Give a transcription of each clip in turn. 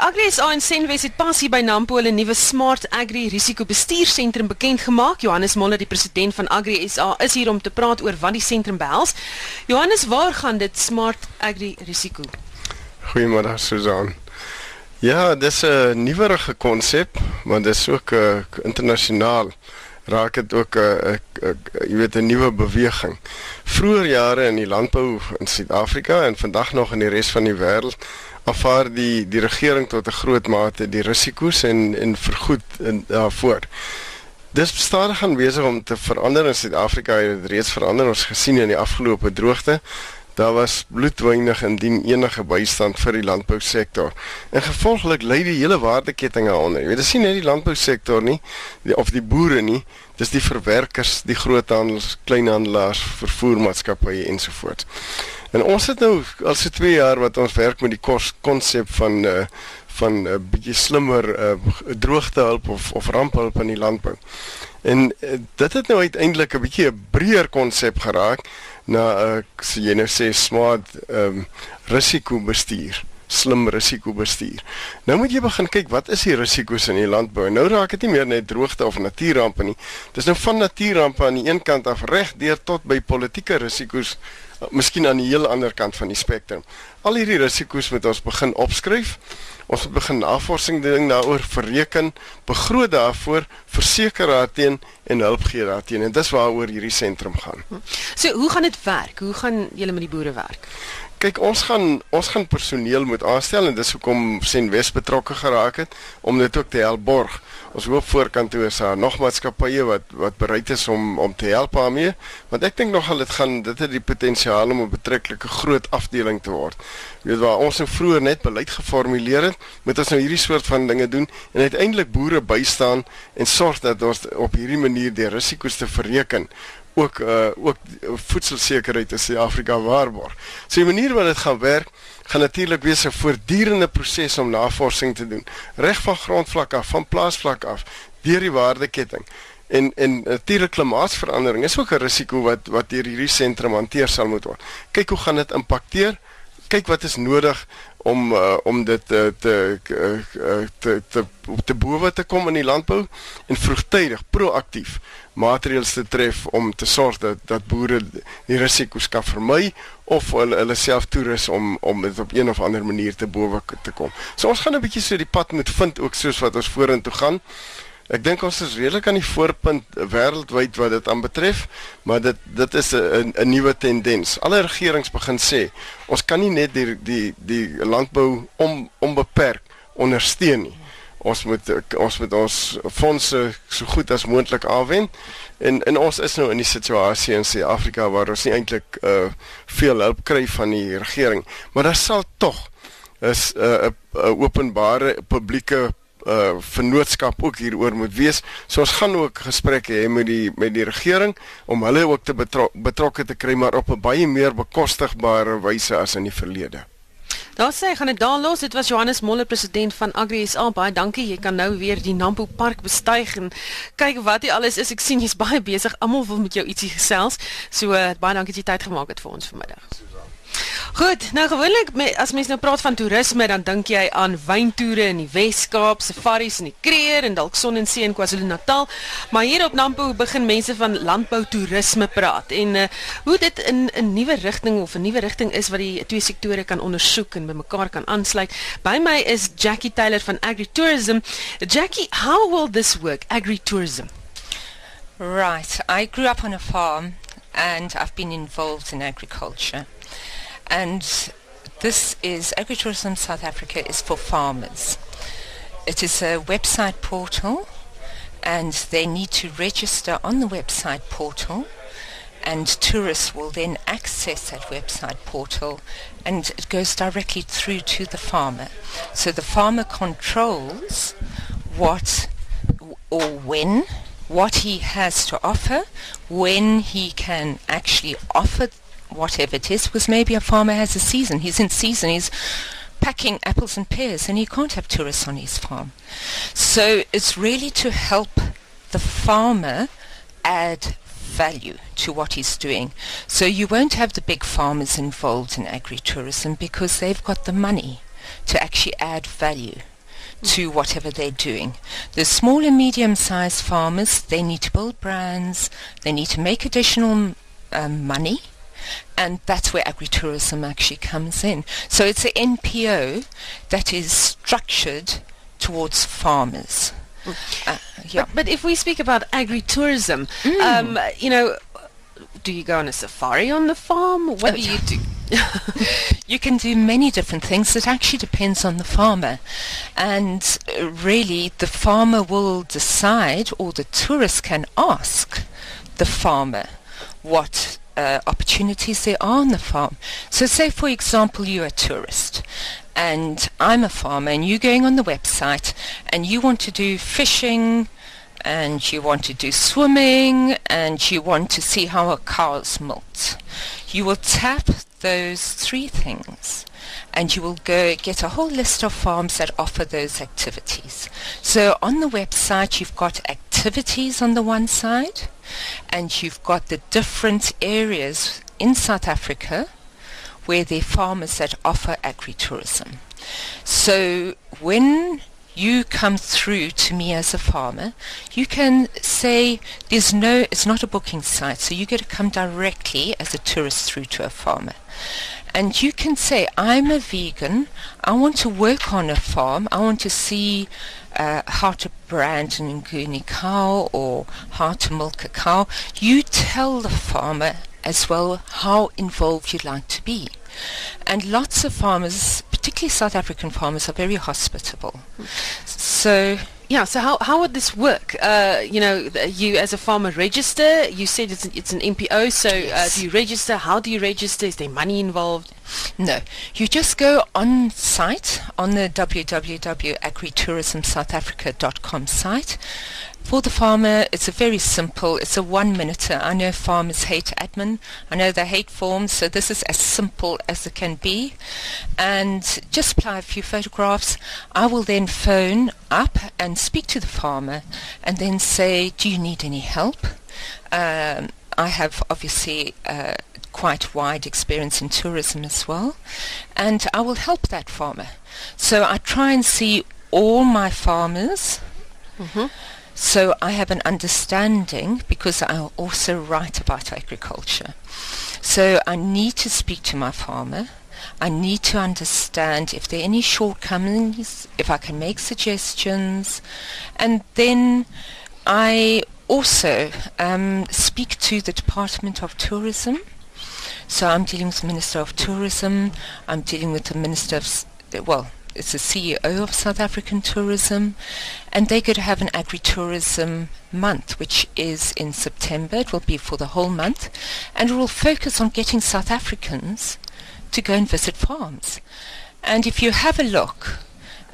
Agri SA en Senwes het pas hier by Nampo 'n nuwe Smart Agri Risikobestuursentrum bekend gemaak. Johannes Moller, die president van Agri SA, is hier om te praat oor wat die sentrum behels. Johannes, waar gaan dit Smart Agri Risiko? Goeiemôre Susan. Ja, dis 'n nuwerige konsep, maar dis ook 'n uh, internasionaal raak dit ook 'n uh, jy weet 'n nuwe beweging. Vroeger jare in die landbou in Suid-Afrika en vandag nog in die res van die wêreld afvaar die die regering tot 'n groot mate die risiko's en en vergoed in daarvoor. Dis stadig gaan besig om te verander in Suid-Afrika het dit reeds verander ons gesien in die afgelope droogte. Daar was bloedwynig indien enige bystand vir die landbousektor. En gevolglik lê die hele waardeketting daaronder. Jy weet, dis nie net die landbousektor nie, die, of die boere nie, dis die verwerkers, die groothandels, kleinhandelaars, vervoermaatskappye ensovoorts. En ons het nou al so 2 jaar wat ons werk met die konsep van uh van 'n uh, bietjie slimmer uh droogtehulp of of rampehulp in die landbou. En uh, dit het nou uiteindelik 'n bietjie 'n breër konsep geraak na 'n uh, so jy nou sê smart um risikobestuur slim risikobestuur. Nou moet jy begin kyk wat is die risiko's in die landbou. Nou raak dit nie meer net droogte of natuurrampe nie. Dis nou van natuurrampe aan die een kant af reg deur tot by politieke risiko's miskien aan die heel ander kant van die spektrum. Al hierdie risiko's moet ons begin opskryf. Ons moet begin navorsing doen daaroor, bereken, begroot daarvoor, verseker daarteen en hulp gee daarteen. En dis waaroor hierdie sentrum gaan. So, hoe gaan dit werk? Hoe gaan julle met die boere werk? Kyk, ons gaan ons gaan personeel moet aanstel en dis hoekom Senwes betrokke geraak het om dit ook te help borg. Ons hoop voorkant toe is daar nog maatskappye wat wat bereid is om om te help daarmee, want ek dink nogal dit gaan dit het die potensiaal om 'n betreklike groot afdeling te word. Jy weet waar ons nou vroeër net beleid geformuleer het, moet ons nou hierdie soort van dinge doen en uiteindelik boere bystaan en sorg dat ons op hierdie manier die risiko's te bereken ook uh ook voedselsekerheid in Suid-Afrika waarborg. So die manier wat dit gaan werk, gaan natuurlik wees 'n voortdurende proses om navorsing te doen, reg van grondvlak af, van plaasvlak af, deur die waardeketting. En en natuurlik klimaatsverandering is ook 'n risiko wat wat deur hierdie sentrum hanteer sal moet word. Kyk hoe gaan dit impakteer? Kyk wat is nodig om uh, om dit uh, te te te te te bowe te kom in die landbou en vroegtydig proaktief maatreëls te tref om te sorg dat dat boere die risiko's kan vermy of hulle hulle self toerus om om dit op een of ander manier te bowe te kom. So ons gaan 'n bietjie so die pad moet vind ook soos wat ons vorentoe gaan. Ek dink ons is redelik aan die voorpunt wêreldwyd wat dit aanbetref, maar dit dit is 'n 'n nuwe tendens. Alle regerings begin sê, ons kan nie net die die die landbou om onbeperk ondersteun nie. Ons moet ons moet ons fondse so goed as moontlik aanwend en en ons is nou in die situasie in Suid-Afrika waar ons nie eintlik uh veel hulp kry van die regering. Maar daar sal tog is 'n uh, 'n openbare publieke uh vennootskap ook hieroor moet wees. So ons gaan ook gesprekke hê met die met die regering om hulle ook te betrok, betrokke te kry maar op 'n baie meer bekostigbare wyse as in die verlede. Daar sê gaan dit daar los. Dit was Johannes Moller president van Agri SA. Baie dankie. Jy kan nou weer die Nampo Park bestyg en kyk wat hier alles is. Ek sien jy's baie besig. Almal wil met jou ietsie gesels. So uh, baie dankie dat jy tyd gemaak het vir ons vanmiddag. Goed, nou gewoonlik as mens nou praat van toerisme dan dink jy aan wyntoere in die Wes-Kaap, safaris in die Kruger en dalk son en see in KwaZulu-Natal. Maar hier op Nampo begin mense van landbou toerisme praat en uh, hoe dit in 'n nuwe rigting of 'n nuwe rigting is wat die twee sektore kan ondersoek en bymekaar kan aansluit. By my is Jackie Taylor van AgriTourism. Jackie, how will this work, AgriTourism? Right, I grew up on a farm and I've been involved in agriculture. And this is Agritourism South Africa is for farmers. It is a website portal and they need to register on the website portal and tourists will then access that website portal and it goes directly through to the farmer. So the farmer controls what or when what he has to offer, when he can actually offer whatever it is, because maybe a farmer has a season. He's in season. He's packing apples and pears, and he can't have tourists on his farm. So it's really to help the farmer add value to what he's doing. So you won't have the big farmers involved in agritourism because they've got the money. to actually add value to whatever they're doing. The small and medium-sized farmers, they need to build brands, they need to make additional um, money, and that's where agritourism actually comes in. So it's an NPO that is structured towards farmers. Uh, yeah. But, but, if we speak about agritourism, mm. um, you know, do you go on a safari on the farm? What do you do? you can do many different things. It actually depends on the farmer. And really, the farmer will decide, or the tourist can ask the farmer what uh, opportunities there are on the farm. So say, for example, you're a tourist and I'm a farmer and you're going on the website and you want to do fishing, and you want to do swimming and you want to see how a cow is milked. You will tap those three things and you will go get a whole list of farms that offer those activities. So on the website you've got activities on the one side and you've got the different areas in South Africa where there are farmers that offer agritourism. So when you come through to me as a farmer, you can say there's no, it's not a booking site, so you get to come directly as a tourist through to a farmer. And you can say, I'm a vegan, I want to work on a farm, I want to see uh, how to brand an Nguni cow or how to milk a cow. You tell the farmer as well how involved you'd like to be. And lots of farmers, particularly South African farmers, are very hospitable. So yeah, so how, how would this work? Uh, you know, you as a farmer register, you said it's an, it's an NPO, so yes. uh, do you register? How do you register? Is there money involved? No, you just go on site, on the www.agritourismsouthafrica.com site, for the farmer, it's a very simple, it's a one minute. I know farmers hate admin. I know they hate forms, so this is as simple as it can be. And just apply a few photographs. I will then phone up and speak to the farmer and then say, do you need any help? Um, I have obviously uh, quite wide experience in tourism as well, and I will help that farmer. So I try and see all my farmers. Mm-hmm so I have an understanding because I also write about agriculture. So I need to speak to my farmer. I need to understand if there are any shortcomings, if I can make suggestions, and then I also um, speak to the Department of Tourism. So I'm dealing with the Minister of Tourism. I'm dealing with the Minister of, well, it's the CEO of South African Tourism, and they're going to have an agritourism month, which is in September. It will be for the whole month, and it will focus on getting South Africans to go and visit farms. And if you have a look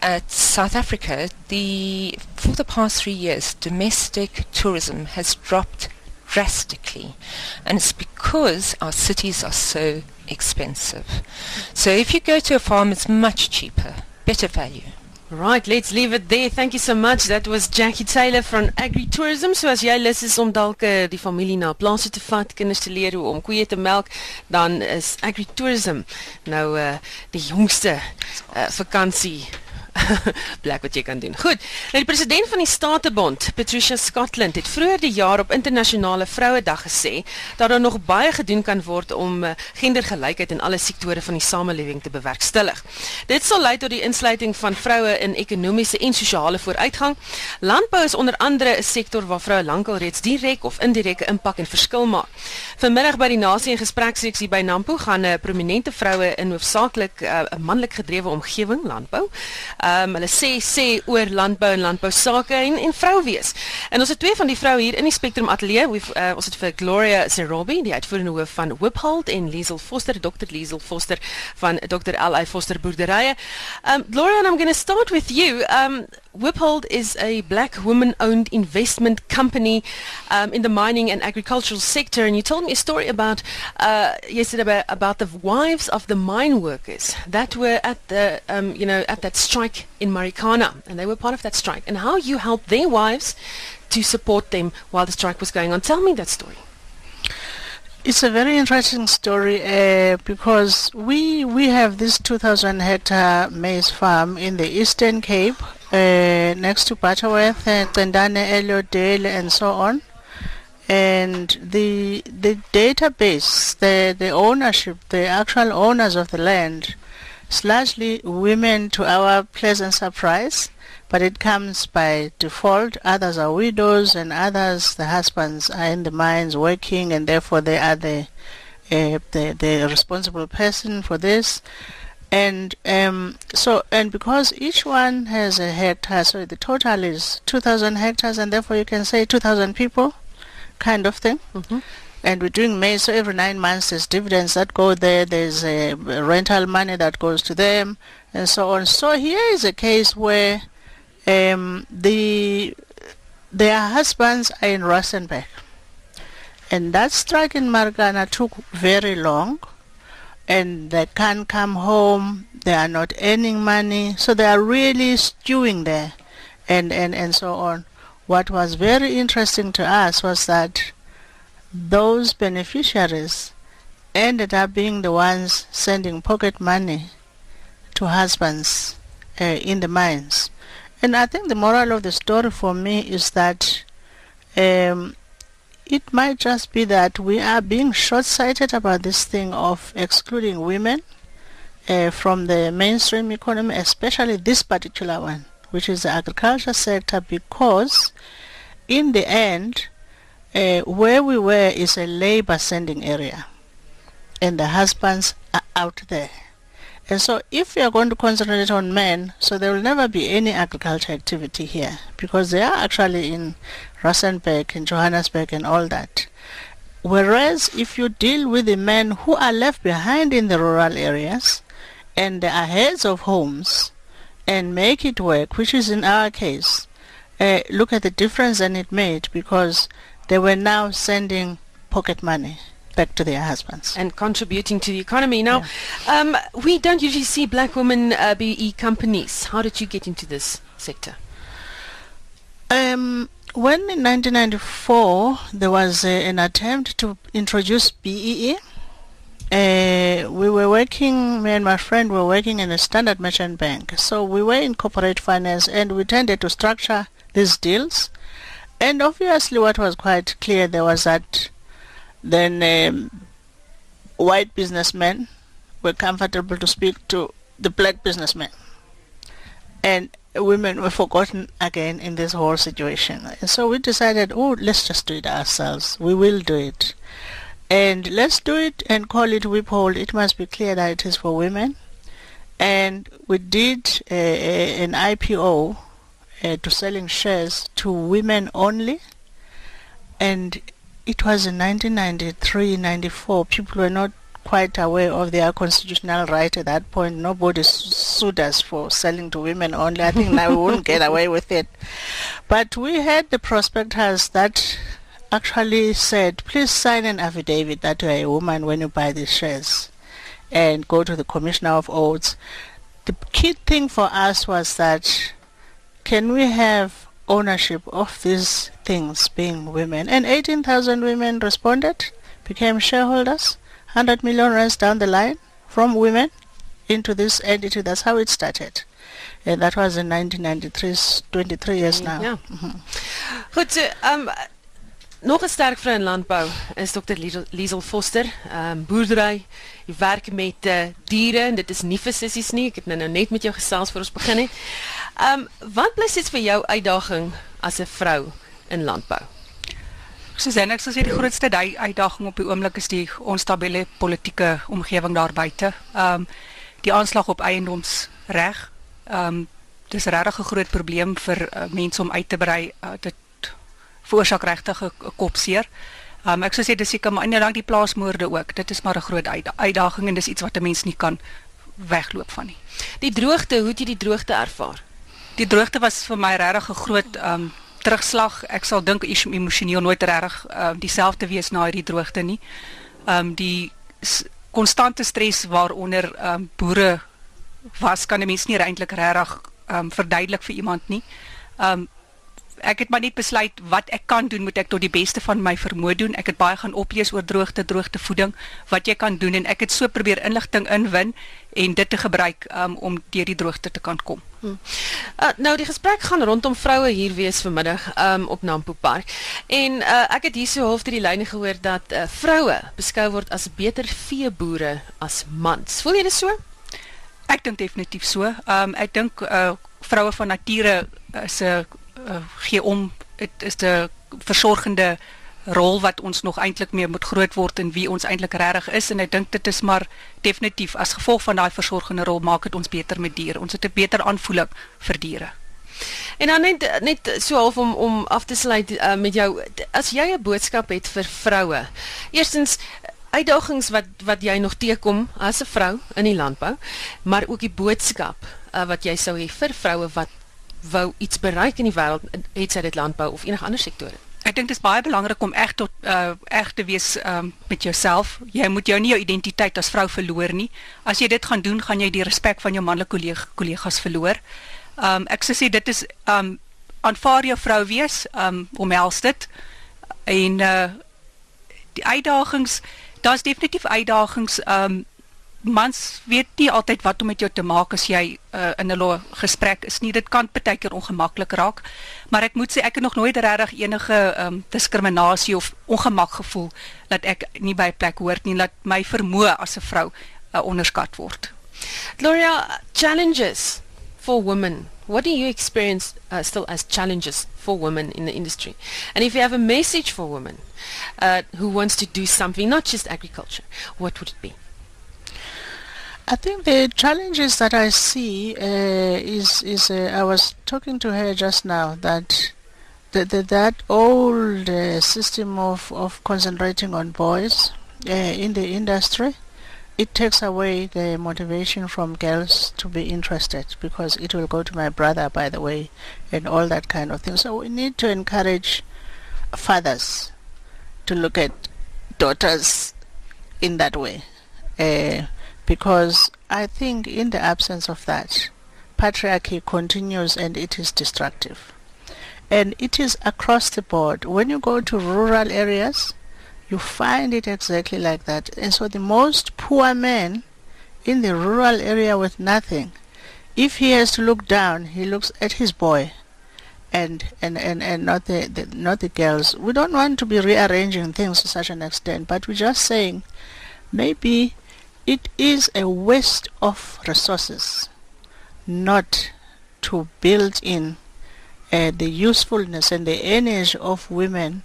at South Africa, the for the past three years, domestic tourism has dropped drastically, and it's because our cities are so expensive. So if you go to a farm, it's much cheaper, better value. Right, let's leave it there. Thank you so much. That was Jackie Taylor van AgriTourism. So as jy lus is om dalk uh, die familie na plase te vat, kinders te leer hoe om koeie te melk, dan is AgriTourism nou uh, die jongste uh, vakansie plek wat jy kan doen. Goed. Nou die president van die Statebond, Patricia Scotland, het vroeër die jaar op internasionale Vrouedag gesê dat daar nog baie gedoen kan word om uh, gendergelykheid in alle sektore van die samelewing te bewerkstellig. Dit sal lei tot die insluiting van vroue in ekonomiese en sosiale vooruitgang. Landbou is onder andere 'n sektor waar vroue lankal reeds direk of indirek 'n impak en verskil maak. Vanmiddag by die nasie en gespreksseksie by Nampo gaan 'n uh, prominente vroue in hoofsaaklik 'n uh, manlik gedrewe omgewing landbou. Uh, um, hulle sê sê oor landbou en landbou sake en en vrou wees. En ons het twee van die vroue hier in die Spectrum Ateljee. Uh, ons het vir Gloria Serobi, die uitvoerende hoof van Wiphold en Liesel Foster, Dr. Liesel Foster van Dr. L.I. Foster Boerderye. Um Gloria, I'm going to start with you. Um Wiphold is a black woman-owned investment company um, in the mining and agricultural sector, and you told me a story about uh, yesterday about, about, the wives of the mine workers that were at the um, you know at that strike in Marikana, and they were part of that strike, and how you helped their wives to support them while the strike was going on. Tell me that story. It's a very interesting story uh, because we we have this 2,000 hectare maize farm in the Eastern Cape uh, next to Butterworth, uh, Tendane, Elliotdale, and so on. And the the database, the the ownership, the actual owners of the land, is largely women to our pleasant surprise but it comes by default. Others are widows, and others, the husbands, are in the mines working, and therefore they are the uh, the, the responsible person for this. And um, so, and because each one has a hectare, so the total is 2,000 hectares, and therefore you can say 2,000 people, kind of thing. Mhm. And we're doing May. so every nine months there's dividends that go there, there's a rental money that goes to them, and so on. So here is a case where um, the their husbands are in Rustenburg. And that strike in Marikana took very long and they can't come home, they are not earning money, so they are really stewing there and, and, and so on. What was very interesting to us was that those beneficiaries ended up being the ones sending pocket money to husbands uh, in the mines. And I think the moral of the story for me is that um, it might just be that we are being short-sighted about this thing of excluding women uh, from the mainstream economy, especially this particular one, which is the agriculture sector, because in the end, uh, where we were is a labor sending area, and the husbands are out there. And so if you are going to concentrate on men, so there will never be any agriculture activity here because they are actually in Rustenburg, in Johannesburg and all that. Whereas if you deal with the men who are left behind in the rural areas and they are heads of homes and make it work, which is in our case, uh, look at the difference that it made because they were now sending pocket money back to their husbands. and contributing to the economy. Now, um, we don't usually see black women uh, BE companies. How did you get into this sector? Um, when in 1994 there was uh, an attempt to introduce BEE, uh, we were working, me and my friend were working in a standard merchant bank. So we were in corporate finance and we tended to structure these deals. And obviously what was quite clear there was that then um, white businessmen were comfortable to speak to the black businessmen. And women were forgotten again in this whole situation. And so we decided, oh, let's just do it ourselves. We will do it. And let's do it and call it Wiphold. It must be clear that it is for women. And we did an IPO uh, to selling shares to women only. And it was in 1993-94. People were not quite aware of their constitutional right at that point. Nobody sued us for selling to women only. I think now we wouldn't get away with it. But we had the prospectus that actually said, please sign an affidavit that you are a woman when you buy these shares and go to the Commissioner of Oaths. The key thing for us was that can we have ownership of these things being women? And 18,000 women responded, became shareholders, 100 million rands down the line from women into this entity. That's how it started. And that was in 1993, 23 years now. Ja. Goed, um nog 'n sterk vrou in landbou is Dr. Liesel, Foster. Um boerdery, jy werk met uh, diere en dit is nie vir sissies nie. Ek het nou, nou net met jou gesels voor ons begin het. Um wat bly steeds vir jou uitdaging as 'n vrou in landbou? Susan, ek sou sê die grootste dui- uitdaging op die oomblik is die onstabiele politieke omgewing daar buite. Ehm um, die aanslag op eiendomsreg. Ehm um, dis regtig 'n groot probleem vir uh, mense om uit te brei. Uh, dit veroorsaak regtig 'n 'n kopseer. Um, ek sou sê dis seker maar inderdaad die plaasmoorde ook. Dit is maar 'n groot uitda- uitdaging en dis iets wat 'n mens nie kan wegloop van nie. Die droogte, hoe het jy die droogte ervaar? Die droogte was vir my regtig 'n groot um, terugslag. Ek sal dink is emosioneel nooit regtig um, dieselfde wees na hierdie droogte nie. Um, die konstante stres waaronder um, boere was kan 'n mens nie eintlik regtig um, verduidelik vir iemand nie. Um, ek het maar net besluit wat ek kan doen moet ek tot die beste van my vermoë doen. Ek het baie gaan oplees oor droogte, droogtevoeding, wat jy kan doen en ek het so probeer inligting inwin en dit te gebruik um, om deur die droogte te kan kom. Hmm. Uh, nou die gesprek gaan rondom vroue hier wees vanmiddag um, op Nampo Park. En uh, ek het hier so half deur die lyne gehoor dat uh, vroue beskou word as beter veeboere as mans. Voel jy dit so? Ek dink definitief so. Um ek dink uh vroue van nature is 'n uh, gee om dit is 'n versorgende rol wat ons nog eintlik meer moet groot word en wie ons eintlik regtig is en ek dink dit is maar definitief as gevolg van daai versorgende rol maak dit ons beter met diere. Ons het 'n beter aanvoeling vir diere. En dan net net so half om om af te sluit uh, met jou as jy 'n boodskap het vir vroue. Eerstens uitdagings wat wat jy nog teekom as 'n vrou in die landbou, maar ook die boodskap uh, wat jy sou hê vir vroue wat wou iets bereik in die wêreld, het sy dit landbou of enige ander sektore. Ek dink dit is baie belangrik om reg tot uh reg te wees um met jouself. Jy moet jou nie jou identiteit as vrou verloor nie. As jy dit gaan doen, gaan jy die respek van jou manlike kollegas verloor. Um ek sou sê dit is um aanvaar jou vrou wees, um omhels dit. En uh die uitdagings daar's definitief uitdagings. Um mans weet nie altyd wat om met jou te maak as jy uh, in 'n gesprek is nie. Dit kan baie keer ongemaklik raak. Maar ek moet sê ek het nog nooit regtig enige um, diskriminasie of ongemak gevoel dat ek nie by 'n plek hoort nie, dat my vermoë as 'n vrou uh, onderskat word. Gloria, challenges for women. What do you experience uh, still as challenges for women in the industry? And if you have a message for women uh, who wants to do something, not just agriculture, what would it be? I think the challenges that I see uh, is is uh, I was talking to her just now that the, the, that old uh, system of, of concentrating on boys uh, in the industry it takes away the motivation from girls to be interested because it will go to my brother by the way and all that kind of thing. So we need to encourage fathers to look at daughters in that way. Uh, because I think in the absence of that, patriarchy continues and it is destructive. And it is across the board. When you go to rural areas, you find it exactly like that. And so the most poor man in the rural area with nothing, if he has to look down, he looks at his boy and and, and, and not the, the not the girls. We don't want to be rearranging things to such an extent, but we're just saying maybe it is a waste of resources not to build in uh, the usefulness and the energy of women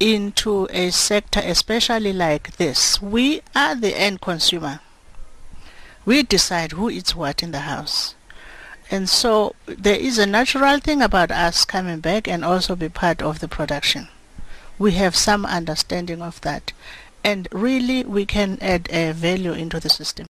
into a sector especially like this. We are the end consumer. We decide who eats what in the house. And so there is a natural thing about us coming back and also be part of the production. We have some understanding of that and really we can add a value into the system.